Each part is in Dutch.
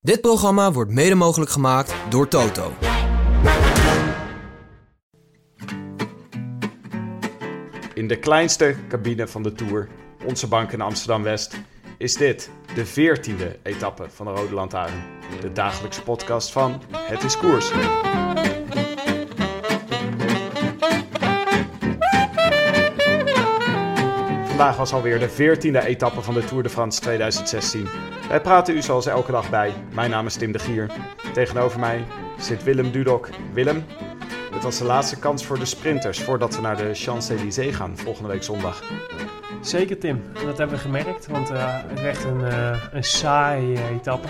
Dit programma wordt mede mogelijk gemaakt door Toto. In de kleinste cabine van de Tour, onze bank in Amsterdam-West, is dit de veertiende etappe van de Rode Lantaarn. De dagelijkse podcast van Het is Koers. Vandaag was alweer de veertiende etappe van de Tour de France 2016. Wij praten u zoals elke dag bij. Mijn naam is Tim de Gier. Tegenover mij zit Willem Dudok. Willem, het was de laatste kans voor de sprinters voordat we naar de Champs-Élysées gaan volgende week zondag. Zeker Tim, dat hebben we gemerkt, want uh, het werd een, uh, een saaie etappe.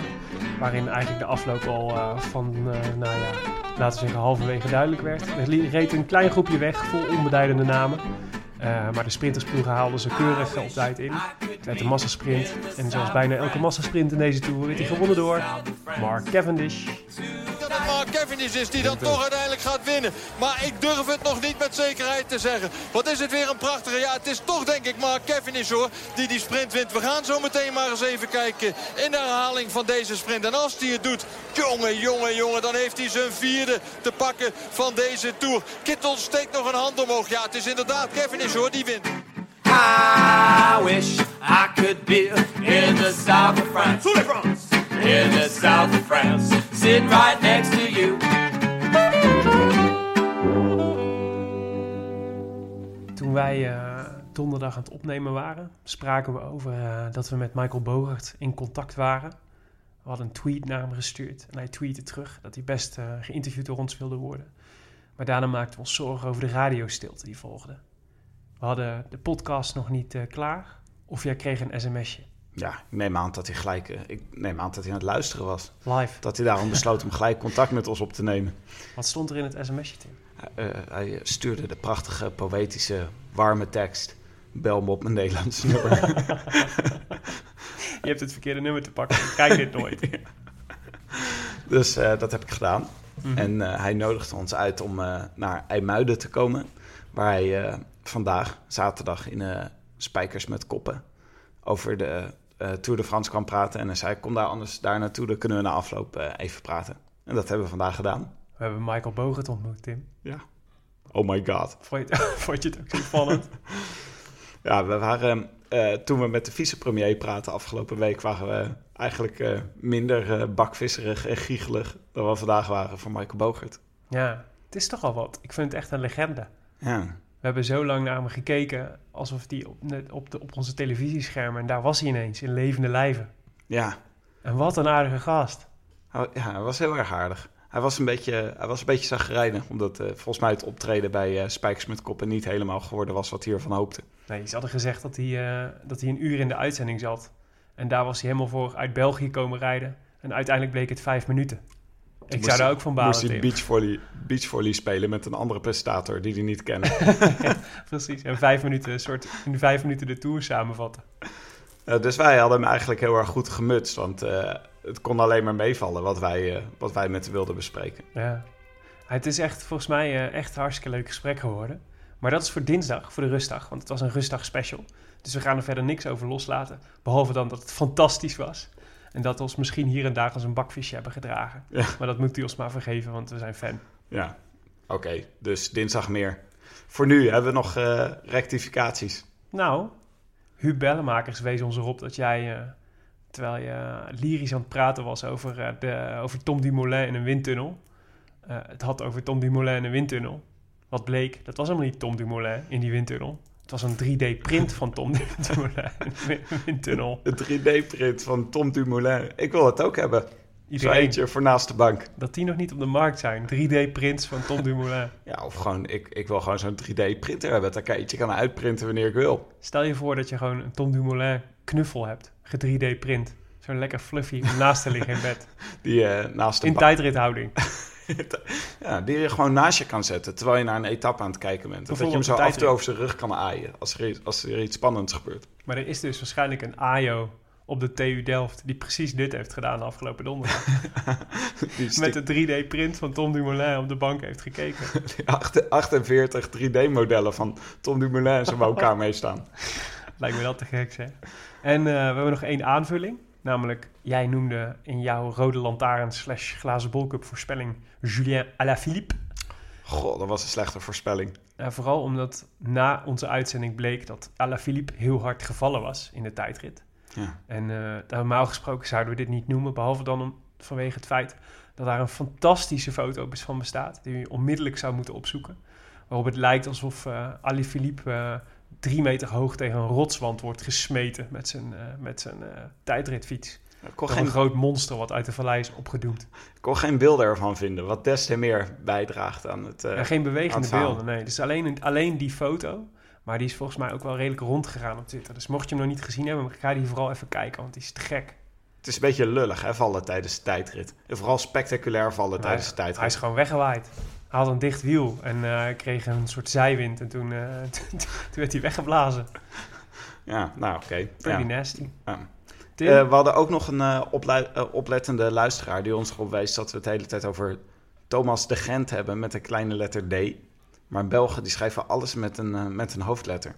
Waarin eigenlijk de afloop al uh, van, nou ja, laten we zeggen halverwege duidelijk werd. Er reed een klein groepje weg, vol onbeduidende namen. Maar de sprintersploegen haalden ze keurig op tijd in. Werd een massasprint. En zoals bijna elke massasprint in deze Tour werd hij gewonnen door Mark Cavendish. Cavendish is die dan toch uiteindelijk gaat winnen. Maar ik durf het nog niet met zekerheid te zeggen. Wat is het weer een prachtige... Ja, het is toch denk ik Mark Cavendish hoor, die die sprint wint. We gaan zo meteen maar eens even kijken in de herhaling van deze sprint. En als hij het doet, jongen, jongen, jongen, dan heeft hij zijn vierde te pakken van deze Tour. Kittel steekt nog een hand omhoog. Ja, het is inderdaad Cavendish hoor, die wint. I wish I could be in the south of France. In the south of France, sitting right next to you. Toen wij uh, donderdag aan het opnemen waren, spraken we over uh, dat we met Michael Bogert in contact waren. We hadden een tweet naar hem gestuurd en hij tweette terug dat hij best uh, geïnterviewd door ons wilde worden. Maar daarna maakten we ons zorgen over de radiostilte die volgde. We hadden de podcast nog niet klaar of jij kreeg een sms'je. Ja, ik neem aan dat hij gelijk. Ik neem aan dat hij aan het luisteren was. Live. Dat hij daarom besloot om gelijk contact met ons op te nemen. Wat stond er in het sms'je, Tim? Uh, hij stuurde de prachtige, poëtische, warme tekst. Bel me op mijn Nederlandse nummer. Je hebt het verkeerde nummer te pakken. Kijk dit nooit. dus uh, dat heb ik gedaan. Mm -hmm. En uh, hij nodigde ons uit om naar IJmuiden te komen. Waar hij vandaag, zaterdag, in Spijkers met Koppen over de uh, Tour de France kwam praten. En hij zei, kom daar anders daar naartoe, dan kunnen we na afloop uh, even praten. En dat hebben we vandaag gedaan. We hebben Michael Bogert ontmoet, Tim. Ja. Oh my god. Vond je, vond je het ook ja, we waren, uh, toen we met de vicepremier praten afgelopen week... waren we eigenlijk minder bakvisserig en giegelig dan we vandaag waren voor Michael Bogert. Ja, het is toch al wat. Ik vind het echt een legende. Ja. We hebben zo lang naar hem gekeken alsof hij op, op, de, op onze televisieschermen... en daar was hij ineens, in levende lijven. Ja. En wat een aardige gast. Ja, hij was heel erg aardig. Hij was een beetje, hij was een beetje zagrijnig, omdat uh, volgens mij het optreden bij uh, Spijkers met Koppen niet helemaal geworden was wat hij ervan hoopte. Nee, ze hadden gezegd dat hij, uh, dat hij een uur in de uitzending zat. En daar was hij helemaal voor uit België komen rijden. En uiteindelijk bleek het vijf minuten. Ik zou daar ook van balen. Moest hij beachvolley, beachvolley spelen met een andere presentator die hij niet kende. ja, precies. En vijf minuten, soort, in vijf minuten de tour samenvatten. Uh, dus wij hadden hem eigenlijk heel erg goed gemutst. Want uh, het kon alleen maar meevallen wat wij, uh, wat wij met hem wilden bespreken. Ja. Het is echt volgens mij echt een hartstikke leuk gesprek geworden. Maar dat is voor dinsdag, voor de rustdag. Want het was een rustdag special. Dus we gaan er verder niks over loslaten. Behalve dan dat het fantastisch was. En dat we ons misschien hier en daar als een bakvisje hebben gedragen. Ja. Maar dat moet u ons maar vergeven, want we zijn fan. Ja, oké. Okay. Dus dinsdag meer. Voor nu hebben we nog uh, rectificaties. Nou, Huub Bellemakers wees ons erop dat jij, uh, terwijl je lyrisch aan het praten was over, uh, de, over Tom Dumoulin in een windtunnel... het had over Tom Dumoulin in een windtunnel. Wat bleek, dat was helemaal niet Tom Dumoulin in die windtunnel. Het was een 3D-print van Tom Dumoulin in tunnel. Een 3D-print van Tom Dumoulin. Ik wil het ook hebben. Zo eentje voor naast de bank. Dat die nog niet op de markt zijn. 3D-prints van Tom Dumoulin. ja, of gewoon, ik, ik wil gewoon zo'n 3D-printer hebben. Dat ik eentje kan uitprinten wanneer ik wil. Stel je voor dat je gewoon een Tom Dumoulin knuffel hebt. Ge 3D-print. Zo lekker fluffy om naast te liggen in bed. Die eh, naast de In ba- tijdrithouding. ja, die je gewoon naast je kan zetten terwijl je naar een etappe aan het kijken bent. Dat je hem zo af en toe over zijn rug kan aaien als er, iets- als er iets spannends gebeurt. Maar er is dus waarschijnlijk een AJO op de TU Delft die precies dit heeft gedaan de afgelopen donderdag. Met de 3D-print van Tom Dumoulin op de bank heeft gekeken. Die acht- 48 3D-modellen van Tom Dumoulin in zijn woonkamer staan. Lijkt me dat te gek, zeg. En eh, we hebben nog één aanvulling. Namelijk, jij noemde in jouw rode lantaarn slash glazen bolcup voorspelling Julien Alaphilippe. Goh, dat was een slechte voorspelling. Vooral omdat na onze uitzending bleek dat Alaphilippe heel hard gevallen was in de tijdrit. Ja. En eh, normaal gesproken zouden we dit niet noemen, behalve dan om, vanwege het feit dat daar een fantastische foto van bestaat, die je onmiddellijk zou moeten opzoeken. Waarop het lijkt alsof eh Ali Philippe eh, drie meter hoog tegen een rotswand wordt gesmeten met zijn, eh, met zijn eh, tijdritfiets. Ik kon Door geen, een groot monster wat uit de vallei is opgedoemd. ik kon geen beelden ervan vinden, wat des te meer bijdraagt aan het... Ja, geen bewegende het beelden, nee. Dus alleen, alleen die foto. Maar die is volgens mij ook wel redelijk rondgegaan op Twitter. Dus mocht je hem nog niet gezien hebben, ga die vooral even kijken, want die is te gek. Het is een beetje lullig, hè, vallen tijdens de tijdrit. En vooral spectaculair vallen Maar tijdens de tijdrit. hij is gewoon weggewaaid. Had een dicht wiel en eh, hij kreeg een soort zijwind. En toen, eh, toen werd hij weggeblazen. Ja, nou oké. Pretty Ja. nasty. Ja. Eh, we hadden ook nog een oplettende luisteraar die ons erop wees dat we het de hele tijd over Thomas de Gent hebben met een kleine letter D. Maar Belgen die schrijven alles met een, met een hoofdletter.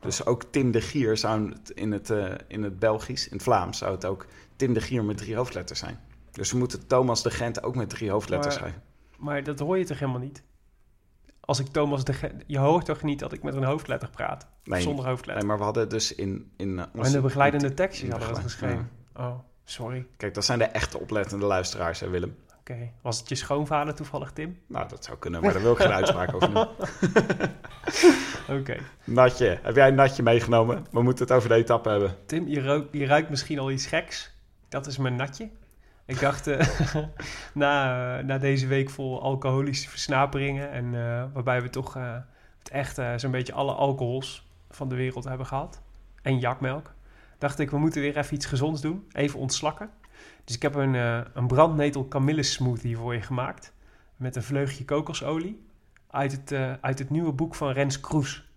Dus ook Tim de Gier zou het in het, in het Belgisch, in het Vlaams, zou het ook Tim de Gier met drie hoofdletters zijn. Dus we moeten Thomas de Gent ook met drie hoofdletters Maar- schrijven. Maar dat hoor je toch helemaal niet? Als ik Thomas de. Je hoort toch niet dat ik met een hoofdletter praat? Nee, Zonder hoofdletter. nee, maar we hadden dus in... in eh, en onze- de begeleidende tekstjes hadden we dat geschreven. Oh, sorry. Kijk, dat zijn de echte oplettende luisteraars, hè Willem? Oké. Was het je schoonvader toevallig, Tim? Nou, dat zou kunnen, maar daar wil ik geen uitspraak over doen. Oké. Natje, heb jij een natje meegenomen? We moeten het over de etappe hebben. Tim, je, ruikt, je ruikt misschien al iets geks. Dat is mijn natje. Ik dacht, eh, na, na deze week vol alcoholische versnaperingen... en eh, waarbij we toch eh, het echt eh, zo'n beetje alle alcohols van de wereld hebben gehad... en jakmelk, dacht ik, we moeten weer even iets gezonds doen. Even ontslakken. Dus ik heb een, eh een brandnetel kamille smoothie voor je gemaakt... met een vleugje kokosolie... uit het, eh, uit het nieuwe boek van Rens Kroes.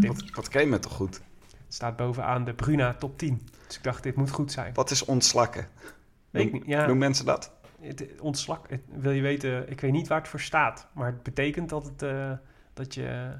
Wat, wat ken je me toch goed? Het staat bovenaan de Bruna top 10. Dus ik dacht, dit moet goed zijn. Wat is ontslakken? Weet ik Doen- niet. Ja, Doen mensen dat? het, ontslak, het- wil je weten, ik weet niet waar het voor staat. Maar het betekent dat, het, eh, dat je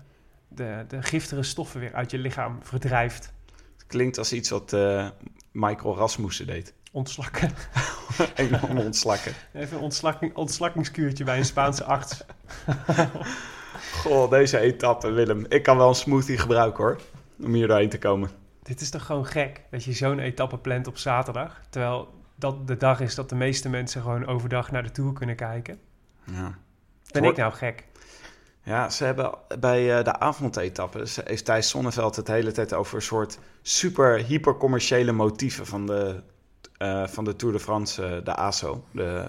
de, de giftige stoffen weer uit je lichaam verdrijft. Het klinkt als iets wat eh, Michael Rasmussen deed. Ontslakken. Enorm ontslakken. Even een ontslakking, ontslakkingskuurtje bij een Spaanse arts. Goh, deze etappe, Willem. Ik kan wel een smoothie gebruiken hoor. Om hier doorheen te komen. Dit is toch gewoon gek dat je zo'n etappe plant op zaterdag. Terwijl dat de dag is dat de meeste mensen gewoon overdag naar de Tour kunnen kijken. Ja. Ben ik nou gek? Ja, ze hebben bij eh, de avondetappe, ze- heeft Thijs Sonneveld het hele tijd over een soort super hypercommerciële motieven van de, eh, van de Tour de France, eh, de ASO. De,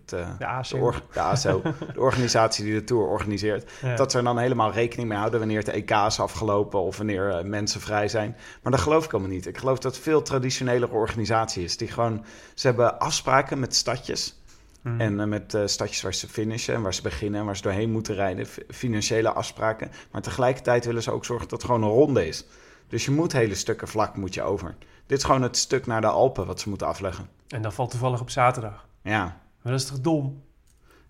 het, eh, De de, ASO. or- de ASO, de organisatie die de Tour organiseert. Ja. Dat ze er dan helemaal rekening mee houden wanneer het EK is afgelopen of wanneer eh, mensen vrij zijn. Maar dat geloof ik allemaal niet. Ik geloof dat het veel traditionelere organisatie is. Die gewoon, ze hebben afspraken met stadjes. Mhm. En eh, met stadjes waar ze finishen en waar ze beginnen en waar ze doorheen moeten rijden. Financiële afspraken. Maar tegelijkertijd willen ze ook zorgen dat het gewoon een ronde is. Dus je moet hele stukken vlak moet je over. Dit is gewoon het stuk naar de Alpen wat ze moeten afleggen. En dat valt toevallig op zaterdag. Ja. Maar dat is toch dom?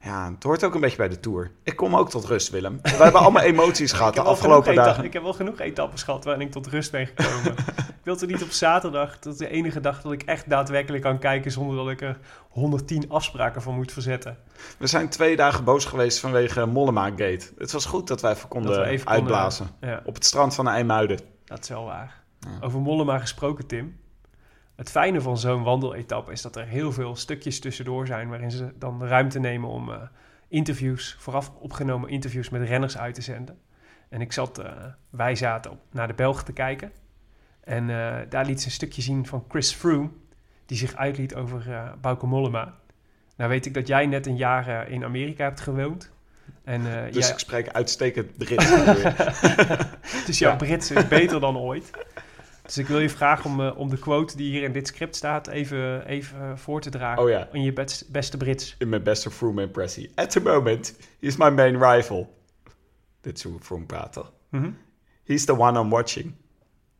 Ja, het hoort ook een beetje bij de Tour. Ik kom ook tot rust, Willem. We hebben allemaal emoties gehad de afgelopen dagen. Ik heb wel genoeg etappes gehad waarin ik tot rust ben gekomen. ik wil er niet op zaterdag. Dat is de enige dag dat ik echt daadwerkelijk kan kijken zonder dat ik er 110 afspraken voor moet verzetten. We zijn twee dagen boos geweest vanwege Mollema Gate. Het was goed dat wij even konden we even konden- uitblazen. Ja, Op het strand van IJmuiden. dat is wel waar. Ja. Over Mollema gesproken, Tim. Het fijne van zo'n wandeletappe is dat er heel veel stukjes tussendoor zijn waarin ze dan de ruimte nemen om eh, interviews, vooraf opgenomen interviews met renners uit te zenden. En ik zat, eh, wij zaten op, naar de Belgen te kijken. En eh, daar liet ze een stukje zien van Chris Froome, die zich uitliet over eh Bauke Mollema. Nou weet ik dat jij net een jaar in Amerika hebt gewoond. En, Dus jij- ik spreek uitstekend Brits. dus jouw Ja. Brits is beter dan ooit. Dus ik wil je vragen om, eh, om de quote die hier in dit script staat even, even eh, voor te dragen. Oh ja. In je best- beste Brits. In mijn beste Froome impressie. At the moment, he's my main rival. Dit is hoe Froome praat? Mhm. He's the one I'm watching.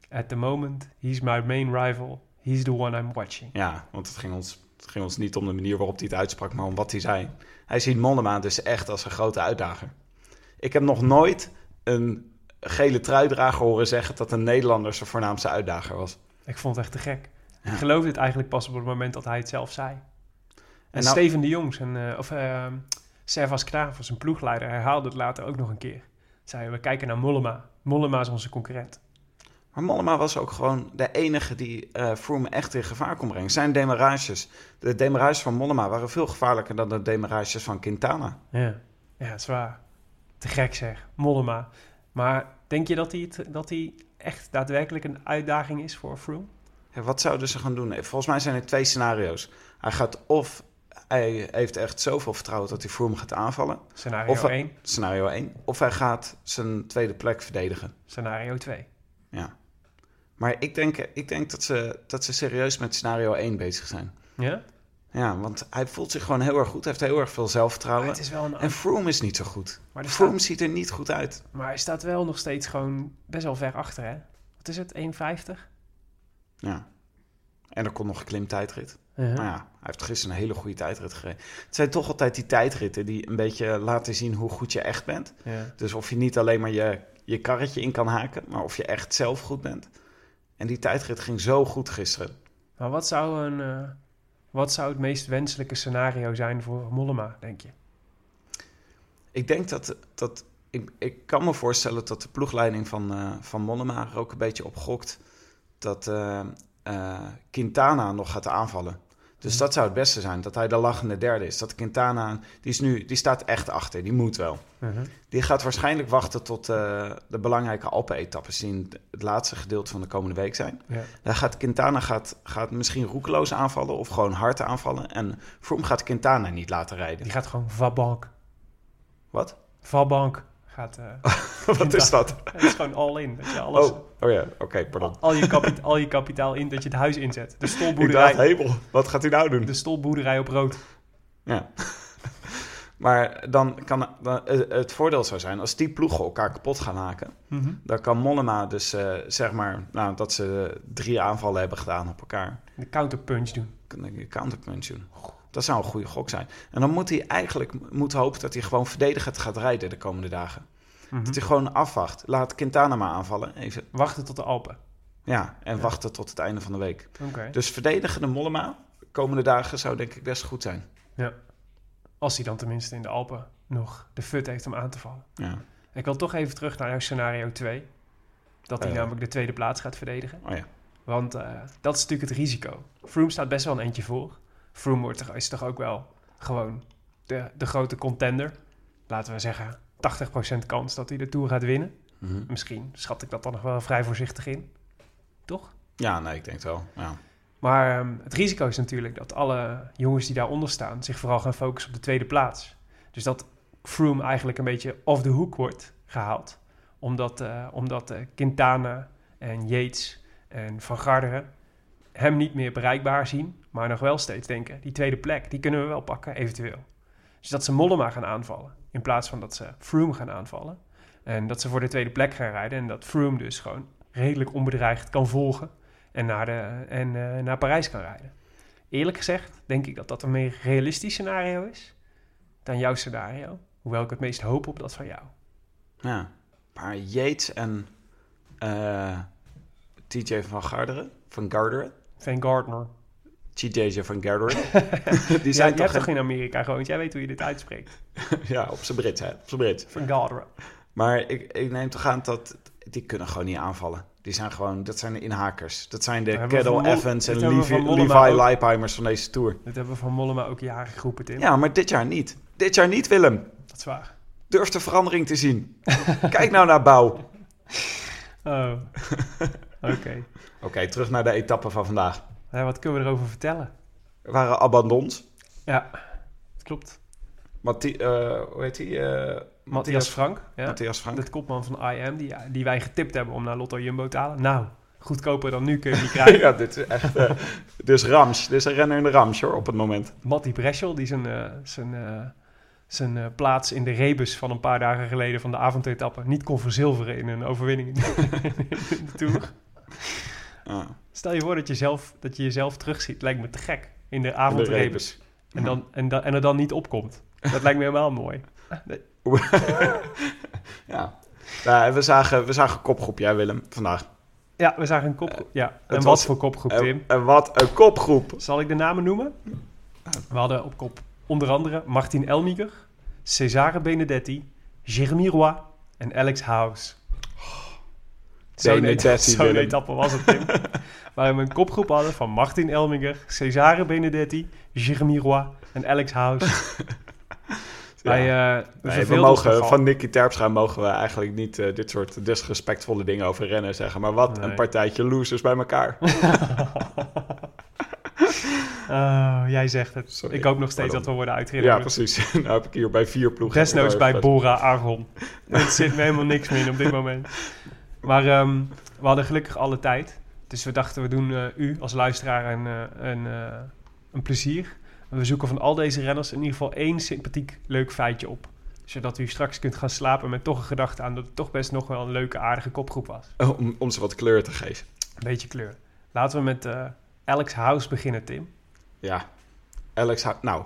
At the moment, he's my main rival. He's the one I'm watching. Ja, want het ging, ons, het ging ons niet om de manier waarop hij het uitsprak, maar om wat hij zei. Hij ziet Mollema dus echt als een grote uitdager. Ik heb nog nooit een gele truidrager horen zeggen dat een Nederlander zijn voornaamste uitdager was. Ik vond het echt te gek. Ja. Ik geloofde het eigenlijk pas op het moment dat hij het zelf zei. En, nou- Steven de Jong, zijn, eh, of uh, Servas Knaven, zijn ploegleider, herhaalde het later ook nog een keer. Zei, we kijken naar Mollema. Mollema is onze concurrent. Maar Mollema was ook gewoon de enige die eh Froome echt in gevaar kon brengen. Zijn demarages, de demarages van Mollema waren veel gevaarlijker dan de demarages van Quintana. Ja, ja dat is waar. Te gek zeg, Mollema. Maar denk je dat hij, dat hij echt daadwerkelijk een uitdaging is voor Froome? Ja, wat zouden ze gaan doen? Volgens mij zijn er twee scenario's. Hij gaat of hij heeft echt zoveel vertrouwen dat hij Froome gaat aanvallen. Scenario Of- 1, Scenario 1. Of hij gaat zijn tweede plek verdedigen. scenario 2. Ja. Maar ik denk, ik denk dat, ze, dat ze serieus met scenario 1 bezig zijn. Ja? Ja, want hij voelt zich gewoon heel erg goed. Hij heeft heel erg veel Maar zelfvertrouwen. het is wel een... En Froome is niet zo goed. Maar, Froome staat, ziet er niet goed uit. maar hij staat wel nog steeds gewoon best wel ver achter, hè? Wat is het, 1,50? Ja. En er komt nog een klimtijdrit. Uh-huh. Maar ja, hij heeft gisteren een hele goede tijdrit gereden. Het zijn toch altijd die tijdritten die een beetje laten zien hoe goed je echt bent. Ja. Dus of je niet alleen maar je, je karretje in kan haken, maar of je echt zelf goed bent. En die tijdrit ging zo goed gisteren. Maar wat zou, een, eh, wat zou het meest wenselijke scenario zijn voor Mollema, denk je? Ik denk dat, dat ik, ik kan me voorstellen dat de ploegleiding van, eh van Mollema er ook een beetje op gokt dat eh, eh, Quintana nog gaat aanvallen. Dus dat zou het beste zijn, dat hij de lachende derde is. Dat Quintana, die, is nu, die staat echt achter, die moet wel. Uh-huh. Die gaat waarschijnlijk wachten tot eh, de belangrijke Alpen-etappes die in het laatste gedeelte van de komende week zijn. Ja. Dan gaat Quintana gaat, gaat misschien roekeloos aanvallen of gewoon hard aanvallen. En Froome gaat Quintana niet laten rijden. Die gaat gewoon Vabank. Wat? Vabank gaat... eh, Wat is dat? het is gewoon all in. Dat je alles, Oh, oh ja, oké, pardon. al, je kapita- al je kapitaal in, dat je het huis inzet. De Ik dacht, stolboerderij, hemel, wat gaat hij nou doen? de stolboerderij op rood. Ja. maar dan kan dan, eh, het voordeel zou zijn, als die ploegen elkaar kapot gaan haken, Mhm. dan kan Mollema dus eh, zeg maar, nou, dat ze drie aanvallen hebben gedaan op elkaar, De counterpunch doen. kan ik een counterpunch doen. Dat zou een goede gok zijn. En dan moet hij eigenlijk moet hopen dat hij gewoon verdedigend gaat rijden de komende dagen. Mhm. Dat hij gewoon afwacht. Laat Quintana maar aanvallen, even. Wachten tot de Alpen. Ja, en Ja. wachten tot het einde van de week. Oké. Dus verdedigende Mollema de komende dagen zou denk ik best goed zijn. Ja. Als hij dan tenminste in de Alpen nog de fut heeft om aan te vallen. Ja. Ik wil toch even terug naar jouw scenario 2. Dat hij Eh. namelijk de tweede plaats gaat verdedigen. Oh ja. Want eh, dat is natuurlijk het risico. Froome staat best wel een eentje voor. Froome wordt is toch ook wel gewoon de, de grote contender. Laten we zeggen 80% kans dat hij de Tour gaat winnen. Mhm. Misschien schat ik dat dan nog wel vrij voorzichtig in. Toch? Ja, nee, ik denk het wel. Ja. Maar ehm, het risico is natuurlijk dat alle jongens die daaronder staan... zich vooral gaan focussen op de tweede plaats. Dus dat Froome eigenlijk een beetje off the hook wordt gehaald. Omdat, eh, omdat eh, Quintana en Yates en Van Garderen hem niet meer bereikbaar zien... maar nog wel steeds denken, die tweede plek, die kunnen we wel pakken, eventueel. Dus dat ze Mollema gaan aanvallen, in plaats van dat ze Froome gaan aanvallen. En dat ze voor de tweede plek gaan rijden... en dat Froome dus gewoon redelijk onbedreigd kan volgen en naar, de, en, eh, naar Parijs kan rijden. Eerlijk gezegd denk ik dat dat een meer realistisch scenario is dan jouw scenario. Hoewel ik het meest hoop op dat van jou. ja. Maar Yates en eh, TJ van Garderen, van Garderen, Van Gardner. TJ van Garderen, die Ja, zijn je hebt toch... toch in Amerika gewoond? Jij weet hoe je dit uitspreekt. ja, op zijn Brits, hè. Op zijn Brits. Van Gardner. Maar ik, ik neem toch aan dat... Die kunnen gewoon niet aanvallen. Die zijn gewoon... Dat zijn de inhakers. Dat zijn de Dat Kettle Evans en dat Levi, Levi. Leipheimers van deze Tour. Dit hebben we van Mollema ook jaren geroepen, Tim. Ja, maar dit jaar niet. Dit jaar niet, Willem. Dat is waar. Durf de verandering te zien. Kijk nou naar Bouw. Oh. Oké. Oké, terug naar de etappe van vandaag. Wat kunnen we erover vertellen? Er waren abandons. Ja, dat klopt. Matthi eh, hoe heet hij? Eh, Matthias Frank. Ja. Matthias Frank. De kopman van IM, die, die wij getipt hebben om naar Lotto Jumbo te halen. Nou, Goedkoper dan nu kun je niet krijgen. ja, dit is echt... eh is Rams. Dit is een renner in de Rams, hoor, op het moment. Matti Breschel, die zijn, zijn, zijn plaats in de rebus van een paar dagen geleden van de avondetappe niet kon verzilveren in een overwinning in de Tour. Ah, Stel je voor dat je, zelf, dat je jezelf terugziet. Lijkt me te gek. In de avondrebus. rebus. En, dan, en, dan, en er dan niet opkomt. Dat lijkt me helemaal mooi. ja. Ja, we, zagen, we zagen kopgroep, jij Willem, vandaag. Ja, we zagen een kopgroep. Ja, en wat voor kopgroep, Tim? en wat een kopgroep. Zal ik de namen noemen? We hadden op kop onder andere Martin Elmiger, Cesare Benedetti, Jeremy Roy en Alex House. Zo'n etappe was het, Tim. Waar we een kopgroep hadden van Martin Elmiger, Cesare Benedetti, Jeremy Roy en Alex House. Wij, eh, we Nee, mogen, van Nicky Terpstra mogen we eigenlijk niet eh, dit soort disrespectvolle dingen over rennen zeggen. Maar wat Nee. een partijtje losers bij elkaar. Oh, jij zegt het. Sorry. Ik hoop nog steeds Pardon. dat we worden ja, uitgereden. precies. nou heb ik hier bij vier ploegen. Desnoods bij. Bora Argon. Het zit me helemaal niks meer in op dit moment. Maar ehm, we hadden gelukkig alle tijd. Dus we dachten, we doen eh, u als luisteraar een, eh, een, eh, een plezier. We zoeken van al deze renners in ieder geval één sympathiek leuk feitje op. Zodat u straks kunt gaan slapen met toch een gedachte aan dat het toch best nog wel een leuke, aardige kopgroep was. Om, om ze wat kleur te geven. Een beetje kleur. Laten we met eh, Alex House beginnen, Tim. Ja, Alex House.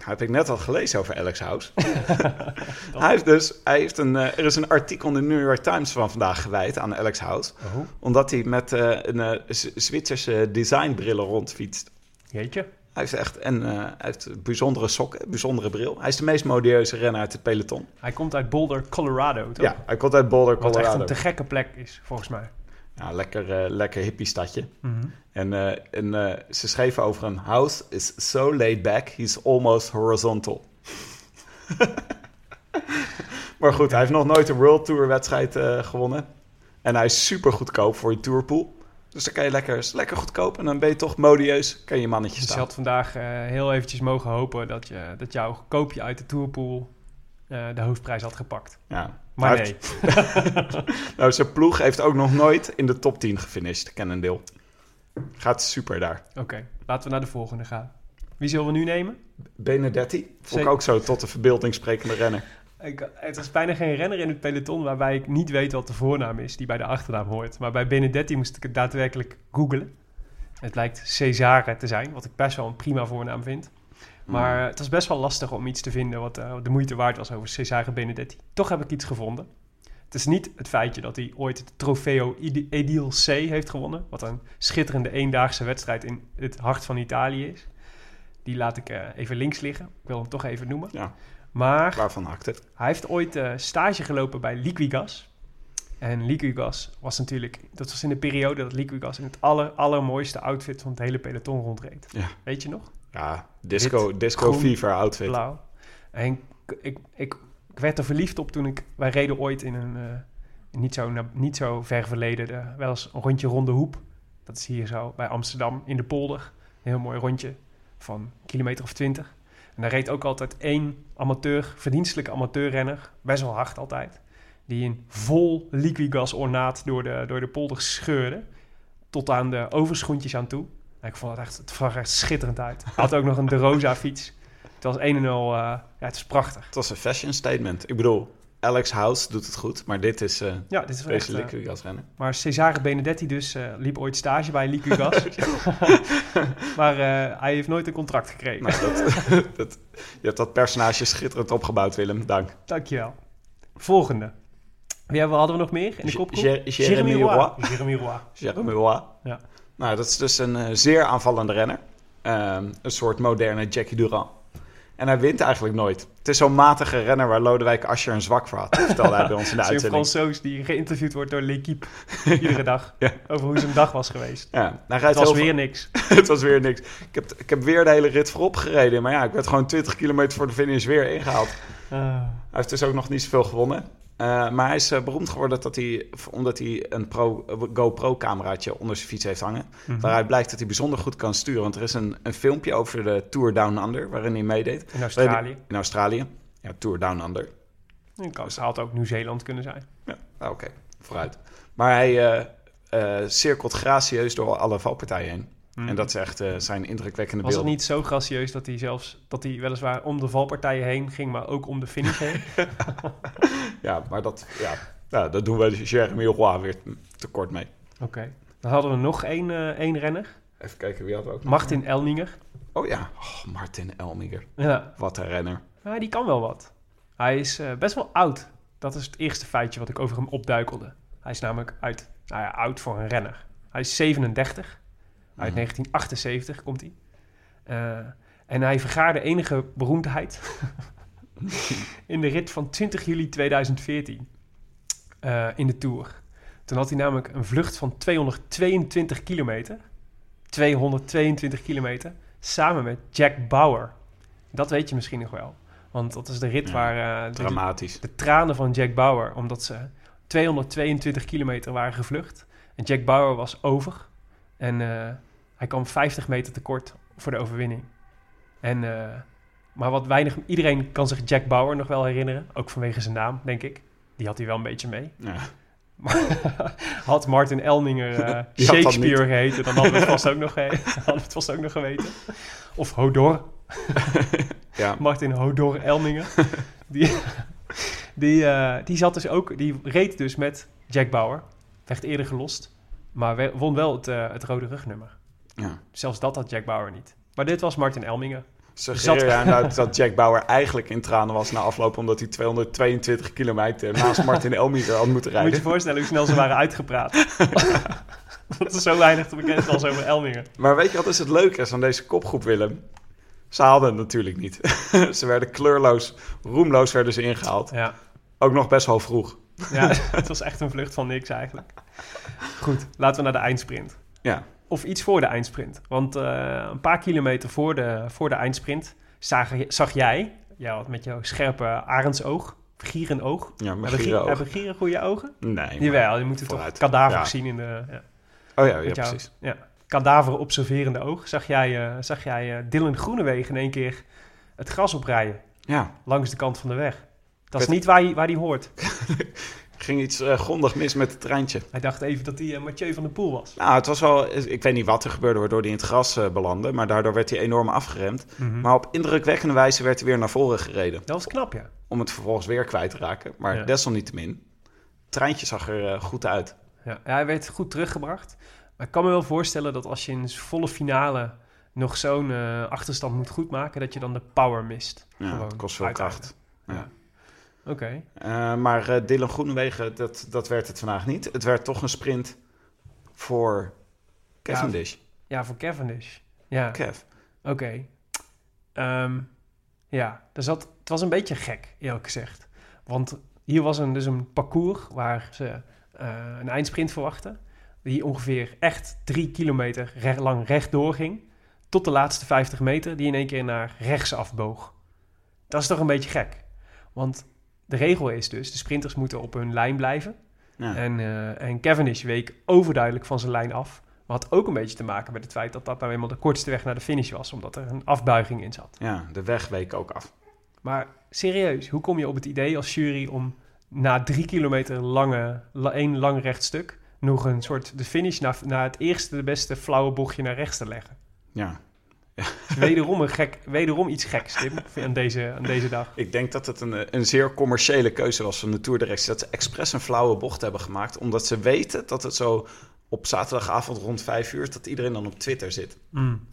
Nou, heb ik net al gelezen over Alex House. hij heeft dus, hij heeft een, eh, er is een artikel in de New York Times van vandaag gewijd aan Alex House. Oh. Omdat hij met eh, een eh, Zwitserse designbrillen rondfietst. Jeetje. Hij heeft echt en hij heeft bijzondere sokken, bijzondere bril. Hij is de meest modieuze renner uit het peloton. Hij komt uit Boulder, Colorado, toch? Ja, hij komt uit Boulder, Wat echt Colorado. een te gekke plek is, volgens mij. Ja, lekker, eh, lekker hippie stadje. Mhm. En, eh, en eh, ze schreven over een house is so laid back, he's almost horizontal. maar goed, hij heeft nog nooit een World Tour wedstrijd gewonnen. En hij is super goedkoop voor je tourpool. Dus dan kan je lekker, lekker goedkoop en dan ben je toch modieus, kan je mannetje Dus je had vandaag heel eventjes mogen hopen dat, je, dat jouw koopje uit de Tourpool de hoofdprijs had gepakt. Ja. Maar nee. nou, zijn ploeg heeft ook nog nooit in de top 10 gefinished, Cannondale. Gaat super daar. Oké, laten we naar de volgende gaan. Wie zullen we nu nemen? Benedetti, vond ik ook zo tot de verbeelding sprekende renner. Ik, het is bijna geen renner in het peloton waarbij ik niet weet wat de voornaam is die bij de achternaam hoort. Maar bij Benedetti moest ik het daadwerkelijk googlen. Het lijkt Cesare te zijn, wat ik best wel een prima voornaam vind. Maar het was best wel lastig om iets te vinden wat eh, de moeite waard was over Cesare Benedetti. Toch heb ik iets gevonden. Het is niet het feitje dat hij ooit het Trofeo Edi- Edil C heeft gewonnen. Wat een schitterende eendaagse wedstrijd in het hart van Italië is. Die laat ik eh, even links liggen. Ik wil hem toch even noemen. Ja, Maar waarvan hakt het? hij heeft ooit eh, stage gelopen bij Liquigas. En Liquigas was natuurlijk... Dat was in de periode dat Liquigas in het aller, allermooiste outfit van het hele peloton rondreed. Ja. Weet je nog? Ja, disco, disco groen, fever outfit. Blauw. En ik, ik, ik, ik werd er verliefd op toen ik... Wij reden ooit in een... eh, niet, zo, niet zo ver verleden... De, wel eens een rondje Ronde Hoep. Dat is hier zo bij Amsterdam in de polder. Een heel mooi rondje van een kilometer of twintig. En daar reed ook altijd één amateur, verdienstelijke amateurrenner. Best wel hard altijd. Die in vol liquigas ornaat door de, door de polder scheurde. Tot aan de overschoentjes aan toe. Ik vond het echt, het zag echt schitterend uit. Had ook nog een De Rosa fiets. Het was een en al, eh, ja, het is prachtig. Het was een fashion statement. Ik bedoel, Alex House doet het goed, maar dit is uh, Ja, dit is deze eh, Liquigas rennen. maar Cesare Benedetti dus eh, liep ooit stage bij Liquigas. maar eh, hij heeft nooit een contract gekregen. Nou, dat, dat, je hebt dat personage schitterend opgebouwd, Willem. Dank. Dankjewel. Volgende. Wie hebben, hadden we nog meer in de kopgroep? Jer- Jeremy Roy. Jeremy Roy. Jeremy Roy. Ja. Nou, dat is dus een eh, zeer aanvallende renner. Ehm, een soort moderne Jackie Durand. En hij wint eigenlijk nooit. Het is zo'n matige renner waar Lodewijk Asscher een zwak voor had. Vertelde hij bij ons in de Zo'n uitzending. Fransoos die geïnterviewd wordt door L'Equipe iedere dag. Ja. Over hoe zijn dag was geweest. Ja, hij Het was heel weer niks. het was weer niks. Ik heb, ik heb weer de hele rit voorop gereden. Maar ja, ik werd gewoon 20 kilometer voor de finish weer ingehaald. Ah. Hij heeft dus ook nog niet zoveel gewonnen. Eh, maar hij is eh, beroemd geworden dat hij, omdat hij een Pro, GoPro-cameraatje onder zijn fiets heeft hangen. Mhm. Waaruit blijkt dat hij bijzonder goed kan sturen. Want er is een, een filmpje over de Tour Down Under, waarin hij meedeed. In Australië. In Australië. Ja, Tour Down Under. Het had ook Nieuw-Zeeland kunnen zijn. Ja, ah, oké. Vooruit. Maar hij, eh, cirkelt gracieus door alle valpartijen heen. En dat is echt eh, zijn indrukwekkende Was het niet zo gracieus dat hij zelfs dat hij weliswaar om de valpartijen heen ging, maar ook om de finish heen? Ja, maar dat, ja, dat doen we Jeremy Roy weer tekort mee. Oké. Dan hadden we nog één, eh, één renner. Even kijken, wie hadden we ook nog? Martin Elninger. Oh ja, oh, Martin Elmiger. Ja, Wat een renner. Ja, die kan wel wat. Hij is eh, best wel oud. Dat is het eerste feitje wat ik over hem opduikelde. Hij is namelijk uit, nou ja, oud voor een renner. Hij is 37. Uit 1978 komt hij. Eh, en hij vergaarde enige beroemdheid in de rit van 20 juli 2014 eh, in de Tour. Toen had hij namelijk een vlucht van 222 kilometer. 222 kilometer. Samen met Jack Bauer. Dat weet je misschien nog wel. Want dat is de rit Ja, waar eh, de, Dramatisch. de tranen van Jack Bauer, omdat ze 222 kilometer waren gevlucht. En Jack Bauer was over. En hij kwam 50 meter tekort voor de overwinning. En, eh, maar wat weinig, iedereen kan zich Jack Bauer nog wel herinneren. Ook vanwege zijn naam, denk ik. Die had hij wel een beetje mee. Ja. Maar had Martin Elninger eh, Shakespeare geheten, dan hadden we het vast ook nog, hadden we het vast ook nog geweten. Of Hodor. Ja. Martin Hodor Elninger. die, die, eh, die zat dus ook, die reed dus met Jack Bauer. Werd eerder gelost. Maar won wel het, het rode rugnummer. Ja. Zelfs dat had Jack Bauer niet. Maar dit was Martin Elminger. Suggereer Zat- nou dat Jack Bauer eigenlijk in tranen was na afloop... omdat hij 222 kilometer naast Martin Elmiger had moeten Moet je rijden? je voorstellen hoe snel ze waren uitgepraat. dat er zo weinig te bekend was over Elminger. Maar weet je wat is het leuke is aan deze kopgroep, Willem? Ze haalden het natuurlijk niet. ze werden kleurloos, roemloos werden ze ingehaald. Ja, Ook nog best wel vroeg. ja het was echt een vlucht van niks eigenlijk. Goed, laten we naar de eindsprint. Ja, Of iets voor de eindsprint. Want eh, een paar kilometer voor de, voor de eindsprint zag, zag jij, jij had met jouw scherpe arendsoog, gierenoog. ja mijn Hebben, gier, gieren hebben gieren goede ogen? Nee, Jawel, je moet toch vooruit. kadavers Ja. zien in de... Ja. Oh ja, ja precies. Ja, kadaver observerende oog. Zag jij, eh, zag jij eh, Dylan Groenewegen in één keer het gras oprijden Ja, langs de kant van de weg. Dat is niet waar hij, waar hij hoort. ging iets eh, grondig mis met het treintje. Hij dacht even dat hij eh, Mathieu van der Poel was. Nou, het was wel... Ik weet niet wat er gebeurde waardoor hij in het gras eh, belandde. Maar daardoor werd hij enorm afgeremd. Mhm. Maar op indrukwekkende wijze werd hij weer naar voren gereden. Dat was knap, ja. Om het vervolgens weer kwijt te raken. Maar Ja. desalniettemin, het treintje zag er eh, goed uit. Ja, hij werd goed teruggebracht. Maar ik kan me wel voorstellen dat als je in volle finale nog zo'n eh, achterstand moet goedmaken, dat je dan de power mist. Ja, Gewoon het kost veel kracht. Oké. Eh, maar eh, Dylan Groenewegen, dat, dat werd het vandaag niet. Het werd toch een sprint voor Cavendish. Ja, voor Cavendish. Ja, Kev. oké. Ehm, ja, er zat, het was een beetje gek, eerlijk gezegd. Want hier was een, dus een parcours waar ze eh, een eindsprint verwachten. Die ongeveer echt drie kilometer recht, lang rechtdoor ging. Tot de laatste 50 meter, die in één keer naar rechts afboog. Dat is toch een beetje gek. Want de regel is dus, de sprinters moeten op hun lijn blijven. Ja. En, eh en Cavendish week overduidelijk van zijn lijn af. Maar had ook een beetje te maken met het feit dat dat nou eenmaal de kortste weg naar de finish was. Omdat er een afbuiging in zat. ja, de weg week ook af. Maar serieus, hoe kom je op het idee als jury om na drie kilometer lange, la- één lang recht stuk... nog een soort de finish naar, naar het eerste, de beste flauwe bochtje naar rechts te leggen? Ja. Wederom, een gek, wederom iets geks, Tim, aan deze, aan deze dag. Ik denk dat het een, een zeer commerciële keuze was van de Tourdirectie. Dat ze expres een flauwe bocht hebben gemaakt. Omdat ze weten dat het zo op zaterdagavond rond vijf uur... dat iedereen dan op Twitter zit. Mm,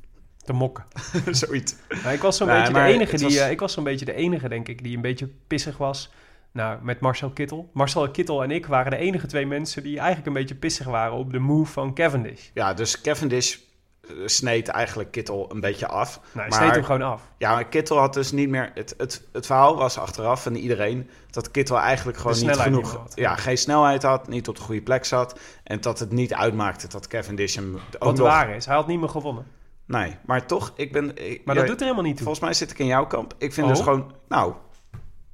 te mokken. Zoiets. Maar ik was zo'n beetje de enige die, was- eh, ik was zo'n beetje de enige, denk ik, die een beetje pissig was. Nou, met Marcel Kittel. Marcel Kittel en ik waren de enige twee mensen die eigenlijk een beetje pissig waren op de move van Cavendish. Ja, dus Cavendish sneed eigenlijk Kittel een beetje af. Nou, hij Maar- sneed hem gewoon af. Ja, maar Kittel had dus niet meer... Het, het, het verhaal was achteraf van iedereen... dat Kittel eigenlijk gewoon niet genoeg... niet meer had. ja, geen snelheid had, niet op de goede plek zat... en dat het niet uitmaakte dat Cavendish hem ook Wat nog... waar is, hij had niet meer gewonnen. Nee, maar toch, ik ben... ik- Maar ja, dat doet er helemaal niet toe. Volgens mij zit ik in jouw kamp. Ik vind Oh. dus gewoon... Nou,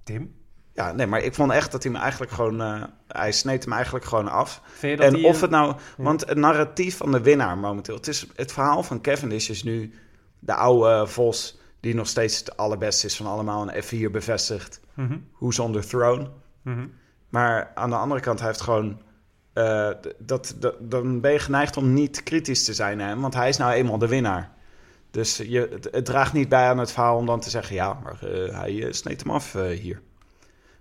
Tim, ja, nee, maar ik vond echt dat hij hem eigenlijk gewoon... eh, hij sneed hem eigenlijk gewoon af. En of het nou... Want het narratief van de winnaar momenteel... Het, is, het verhaal van Cavendish is nu de oude Vos... die nog steeds het allerbeste is van allemaal... en F4 bevestigt. Mhm, Who's on the throne? mhm. Maar aan de andere kant, hij heeft gewoon eh, dat, dat, dan ben je geneigd om niet kritisch te zijn hem, want hij is nou eenmaal de winnaar. Dus je, het, het draagt niet bij aan het verhaal om dan te zeggen: ja, maar eh, hij eh, sneed hem af eh, hier.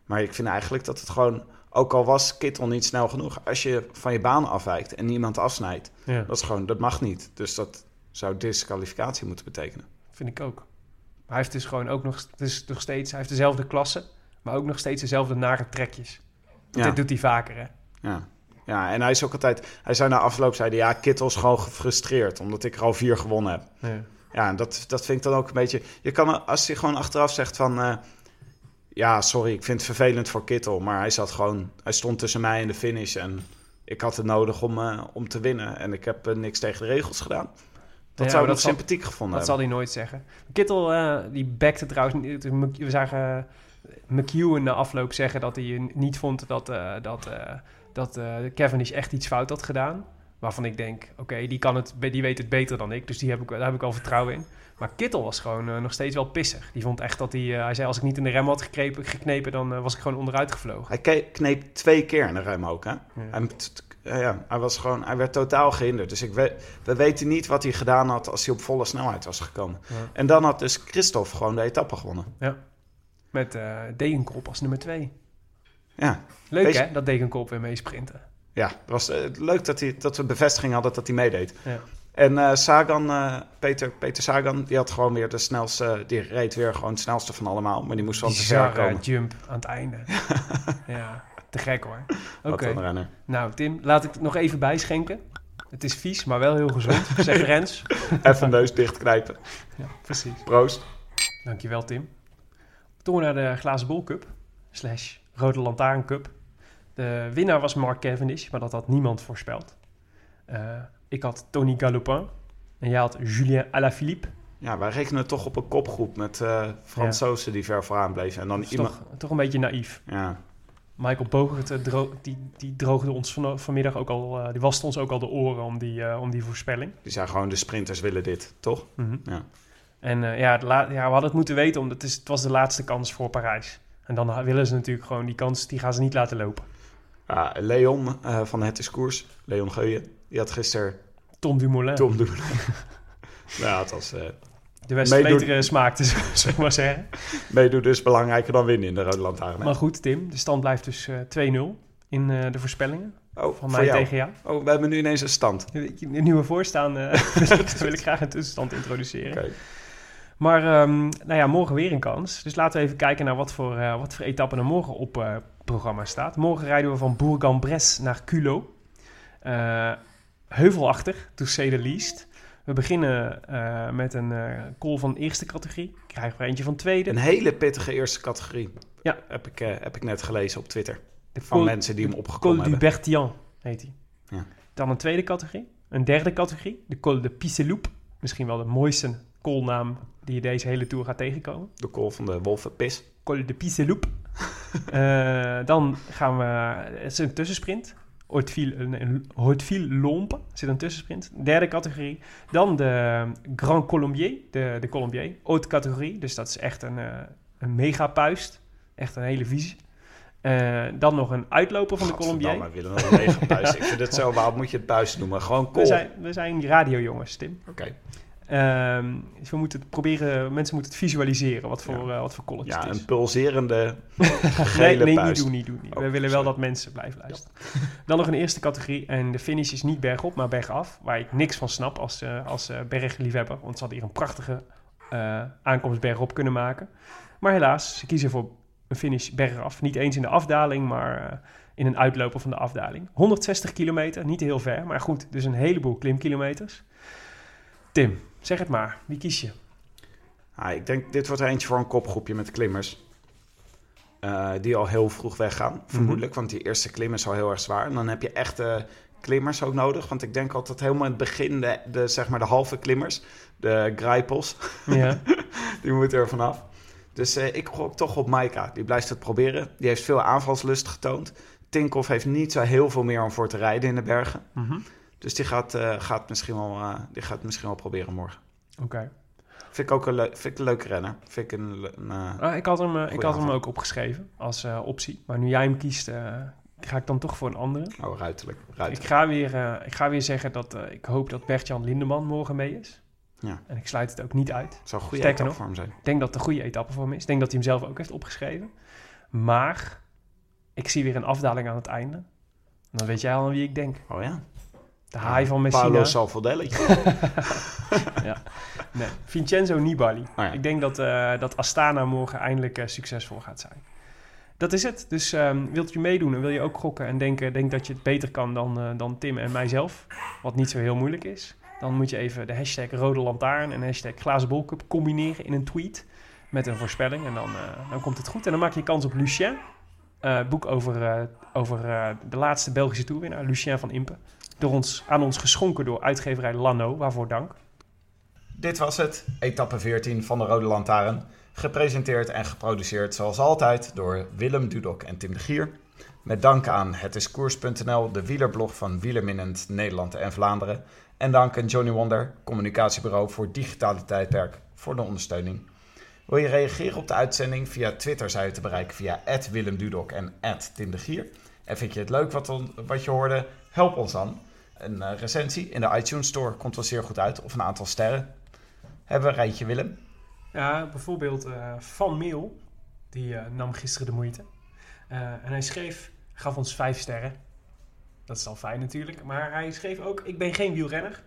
Maar ik vind eigenlijk dat het gewoon, ook al was Kittel niet snel genoeg, als je van je baan afwijkt en niemand afsnijdt, Ja, dat is gewoon, dat mag niet. Dus dat zou disqualificatie moeten betekenen. vind ik ook. Maar hij heeft dus gewoon ook nog, het is nog steeds, hij heeft dezelfde klasse, maar ook nog steeds dezelfde nare trekjes. Ja. Dit doet hij vaker, hè? Ja. ja, en hij is ook altijd, hij zei na afloop, zei hij, ja, Kittel is gewoon gefrustreerd, omdat ik er al vier gewonnen heb. Ja. Ja, en dat, dat vind ik dan ook een beetje... Je kan, als hij gewoon achteraf zegt van... eh, ja, sorry, ik vind het vervelend voor Kittel. Maar hij zat gewoon... Hij stond tussen mij en de finish. En ik had het nodig om, eh, om te winnen. En ik heb eh, niks tegen de regels gedaan. Dat Ja, zou ik nog dat zal- sympathiek gevonden Dat zal hebben. hij nooit zeggen. Kittel, eh, die backte trouwens... niet- We zagen McEwen na afloop zeggen dat hij niet vond dat, dat, dat Cavendish echt iets fout had gedaan. Waarvan ik denk, oké, die kan het, die weet het beter dan ik. Dus die heb ik, daar heb ik wel vertrouwen in. Maar Kittel was gewoon eh, nog steeds wel pissig. Die vond echt dat hij... eh, hij zei, als ik niet in de rem had geknepen, geknepen dan eh, was ik gewoon onderuit gevlogen. Hij kneep twee keer in de rem ook, hè? Hij, ja, ja, hij, was gewoon, hij werd totaal gehinderd. Dus ik we, we weten niet wat hij gedaan had als hij op volle snelheid was gekomen. Ja. En dan had dus Christophe gewoon de etappe gewonnen. Met eh Degenkolb als nummer twee. Ja, Leuk hè, dat Degenkolb weer meesprinten. ja het was leuk dat, hij, dat we bevestiging hadden dat hij meedeed. Ja. En eh, Sagan, eh, Peter, Peter Sagan, die had gewoon weer de snelste, die reed weer gewoon het snelste van allemaal. Maar die moest wel te ver Bizarre komen. jump aan het einde. ja, te gek hoor. Oké, nou Tim, laat ik het nog even bijschenken. Het is vies, maar wel heel gezond, zegt Rens. Even neus dichtknijpen. Ja, precies. Proost. Dankjewel Tim. Toen naar de Glazen Bol Cup, slash Rode Lantaarn Cup. De winnaar was Mark Cavendish, maar dat had niemand voorspeld. Eh, ik had Tony Galopin en jij had Julien Alaphilippe. Ja, wij rekenen toch op een kopgroep met eh Fransozen die ver vooraan bleven. En dan iemand... toch, toch een beetje naïef. Ja, Michael Bogert, eh, die, die droogde ons van, vanmiddag ook al, eh, die waste ons ook al de oren om die, om die voorspelling. die zijn gewoon de sprinters willen dit, toch? Mhm. Ja. En ja, we hadden het moeten weten, omdat het, is, het was de laatste kans voor Parijs. En dan willen ze natuurlijk gewoon die kans, die gaan ze niet laten lopen. Ja, Leon van Het is Koers, Leon Geuyen, die had gisteren Tom Dumoulin, Tom doen. ja, het was... eh de West-Vleteren smaakte, zullen we maar zeggen. meedoen dus belangrijker dan winnen in de Rode Lantaarn. Maar goed, Tim, de stand blijft dus eh 2-0 in eh, de voorspellingen Oh, van mij jou. tegen jou. Oh, we hebben nu ineens een stand. Je, Een nieuwe voorstaan eh, wil, ik, wil ik graag een tussenstand introduceren. Oké. Maar ehm, nou ja, morgen weer een kans. Dus laten we even kijken naar wat voor, wat voor etappen er morgen op eh programma staat. Morgen rijden we van Bourg-en-Bresse naar Culo. Heuvelachtig, to say the least. We beginnen eh, met een eh call van eerste categorie. Krijgen we eentje van tweede. Een hele pittige eerste categorie. Ja. Heb ik, eh, heb ik net gelezen op Twitter. de Van col, mensen die hem Col opgekomen du hebben. Bertian heet hij. Ja. Dan een tweede categorie. Een derde categorie. De Col de Pisseloup. Misschien wel de mooiste koolnaam die je deze hele tour gaat tegenkomen. De call van de wolvenpis. Col de Pisseloup. Dan gaan we... Het is een tussensprint. Hauteville, een, een Hauteville Lompe zit een tussensprint. Derde categorie. Dan de Grand Colombier. De, de Colombier. Haute categorie. Dus dat is echt een, eh een megapuist. Echt een hele visie. Eh, dan nog een uitloper van de Colombier. Gadverdamme, willen we nog een lege buis. Ik vind het zo, waarom moet je het buis noemen? Gewoon We call. zijn, we zijn radiojongens, Tim. Oké. Ehm, dus we moeten het proberen, mensen moeten het visualiseren wat voor, eh, wat voor college Ja, het is. een pulserende nee, gele nee, niet doen, niet doen. niet. Oh, we willen wel dat mensen blijven luisteren. Dan nog een eerste categorie. En de finish is niet bergop, maar bergaf. Waar ik niks van snap als, eh, als eh, bergliefhebber. Want ze hadden hier een prachtige aankomst bergop kunnen maken. Maar helaas, ze kiezen voor een finish bergaf. Niet eens in de afdaling, maar in een uitloper van de afdaling. 160 kilometer, niet heel ver. Maar goed, dus een heleboel klimkilometers. Tim, zeg het maar. Wie kies je? Ah, ik denk, dit wordt er eentje voor een kopgroepje met klimmers. Eh, die al heel vroeg weggaan, vermoedelijk. Want die eerste klim is al heel erg zwaar. En dan heb je echte klimmers ook nodig. Want ik denk altijd helemaal in het begin, de, de, zeg maar de halve klimmers, de grijpels, Ja. die moeten er vanaf. Dus eh, ik gok toch op Maika. Die blijft het proberen. Die heeft veel aanvalslust getoond. Tinkoff heeft niet zo heel veel meer om voor te rijden in de bergen. Mhm. Dus die gaat, eh, gaat, misschien, wel, eh, die gaat misschien wel proberen morgen. Oké. Vind ik ook een, vind ik een leuke renner. Vind ik een, een, eh, Ah, ik had hem, ik had hem ook opgeschreven als optie. Maar nu jij hem kiest, ga ik dan toch voor een andere. Oh, ruiterlijk. Ik ga weer, ik ga weer zeggen dat ik hoop dat Bert-Jan Lindeman morgen mee is. Ja. En ik sluit het ook niet uit. Het zou een goede Sterker etappe nog. voor hem zijn. Ik denk dat het een goede etappe voor hem is. Ik denk dat hij hem zelf ook heeft opgeschreven. Maar ik zie weer een afdaling aan het einde. Dan weet jij al aan wie ik denk. Oh ja. De haai van Messina. Paolo Salvadelli. Nee, Vincenzo Nibali. Oh ja. Ik denk dat, eh, dat Astana morgen eindelijk eh, succesvol gaat zijn. Dat is het. Dus ehm, wilt je meedoen en wil je ook gokken en denken denk dat je het beter kan dan, eh, dan Tim en mijzelf, wat niet zo heel moeilijk is, dan moet je even de hashtag Rode Lantaarn en hashtag Glazen Bolcup combineren in een tweet met een voorspelling. En dan, dan komt het goed. En dan maak je kans op Lucien. Eh, boek over, eh, over eh, de laatste Belgische toerwinnaar, Lucien van Impe. Door ons, aan ons geschonken door uitgeverij Lano, waarvoor dank. Dit was het, etappe 14 van de Rode Lantaarn. Gepresenteerd en geproduceerd zoals altijd door Willem Dudok en Tim de Gier. Met dank aan hetiskoers.nl, de wielerblog van Wielerminnend Nederland en Vlaanderen. En dank aan Johnny Wonder, communicatiebureau voor digitale tijdperk, voor de ondersteuning. Wil je reageren op de uitzending? Via Twitter zijn je te bereiken via Willem Dudok en Tim. En vind je het leuk wat, wat je hoorde? Help ons dan. Een eh, recensie in de iTunes Store komt wel zeer goed uit, of een aantal sterren. Hebben we een rijtje, Willem? Ja, bijvoorbeeld eh, Van Meel, die eh, nam gisteren de moeite. En hij schreef, gaf ons vijf sterren. Dat is al fijn natuurlijk. Maar hij schreef ook, ik ben geen wielrenner.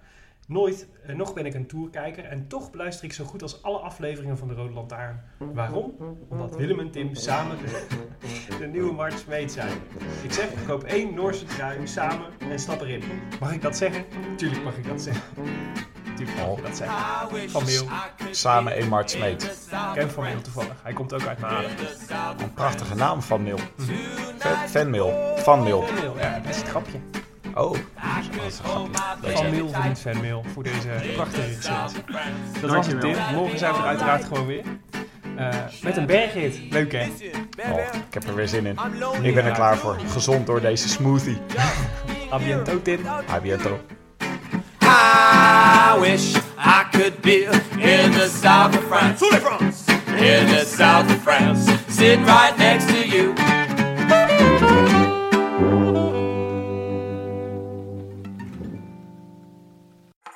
Nooit, eh, nog ben ik een tourkijker. En toch beluister ik zo goed als alle afleveringen van de Rode Lantaarn. Waarom? Omdat Willem en Tim samen de, de nieuwe Mart Smeet zijn. Ik zeg, ik koop één Noorse trui samen en stap erin. Mag ik dat zeggen? Tuurlijk mag ik dat zeggen. Tuurlijk mag ik dat zeggen. Van Meel. Samen Emart Smeet. Ik ken Van Meel toevallig. Hij komt ook uit mijn adem. Een prachtige naam van Mil. Fan- Fanmail. Van Mil. Van Meel, ja, dat is het grapje. Oh, Meel verdient Van Meel voor deze prachtige recensie. Dat was het, Tim. Morgen zijn we er uiteraard gewoon weer. Eh, met een bergrit. Leuk, hè? Oh, ik heb er weer zin in. Ik ben er klaar voor. Gezond door deze smoothie. A bientôt, Tim. A biento. I wish I could be in the south of France. In the south of France. Sitting right next to you.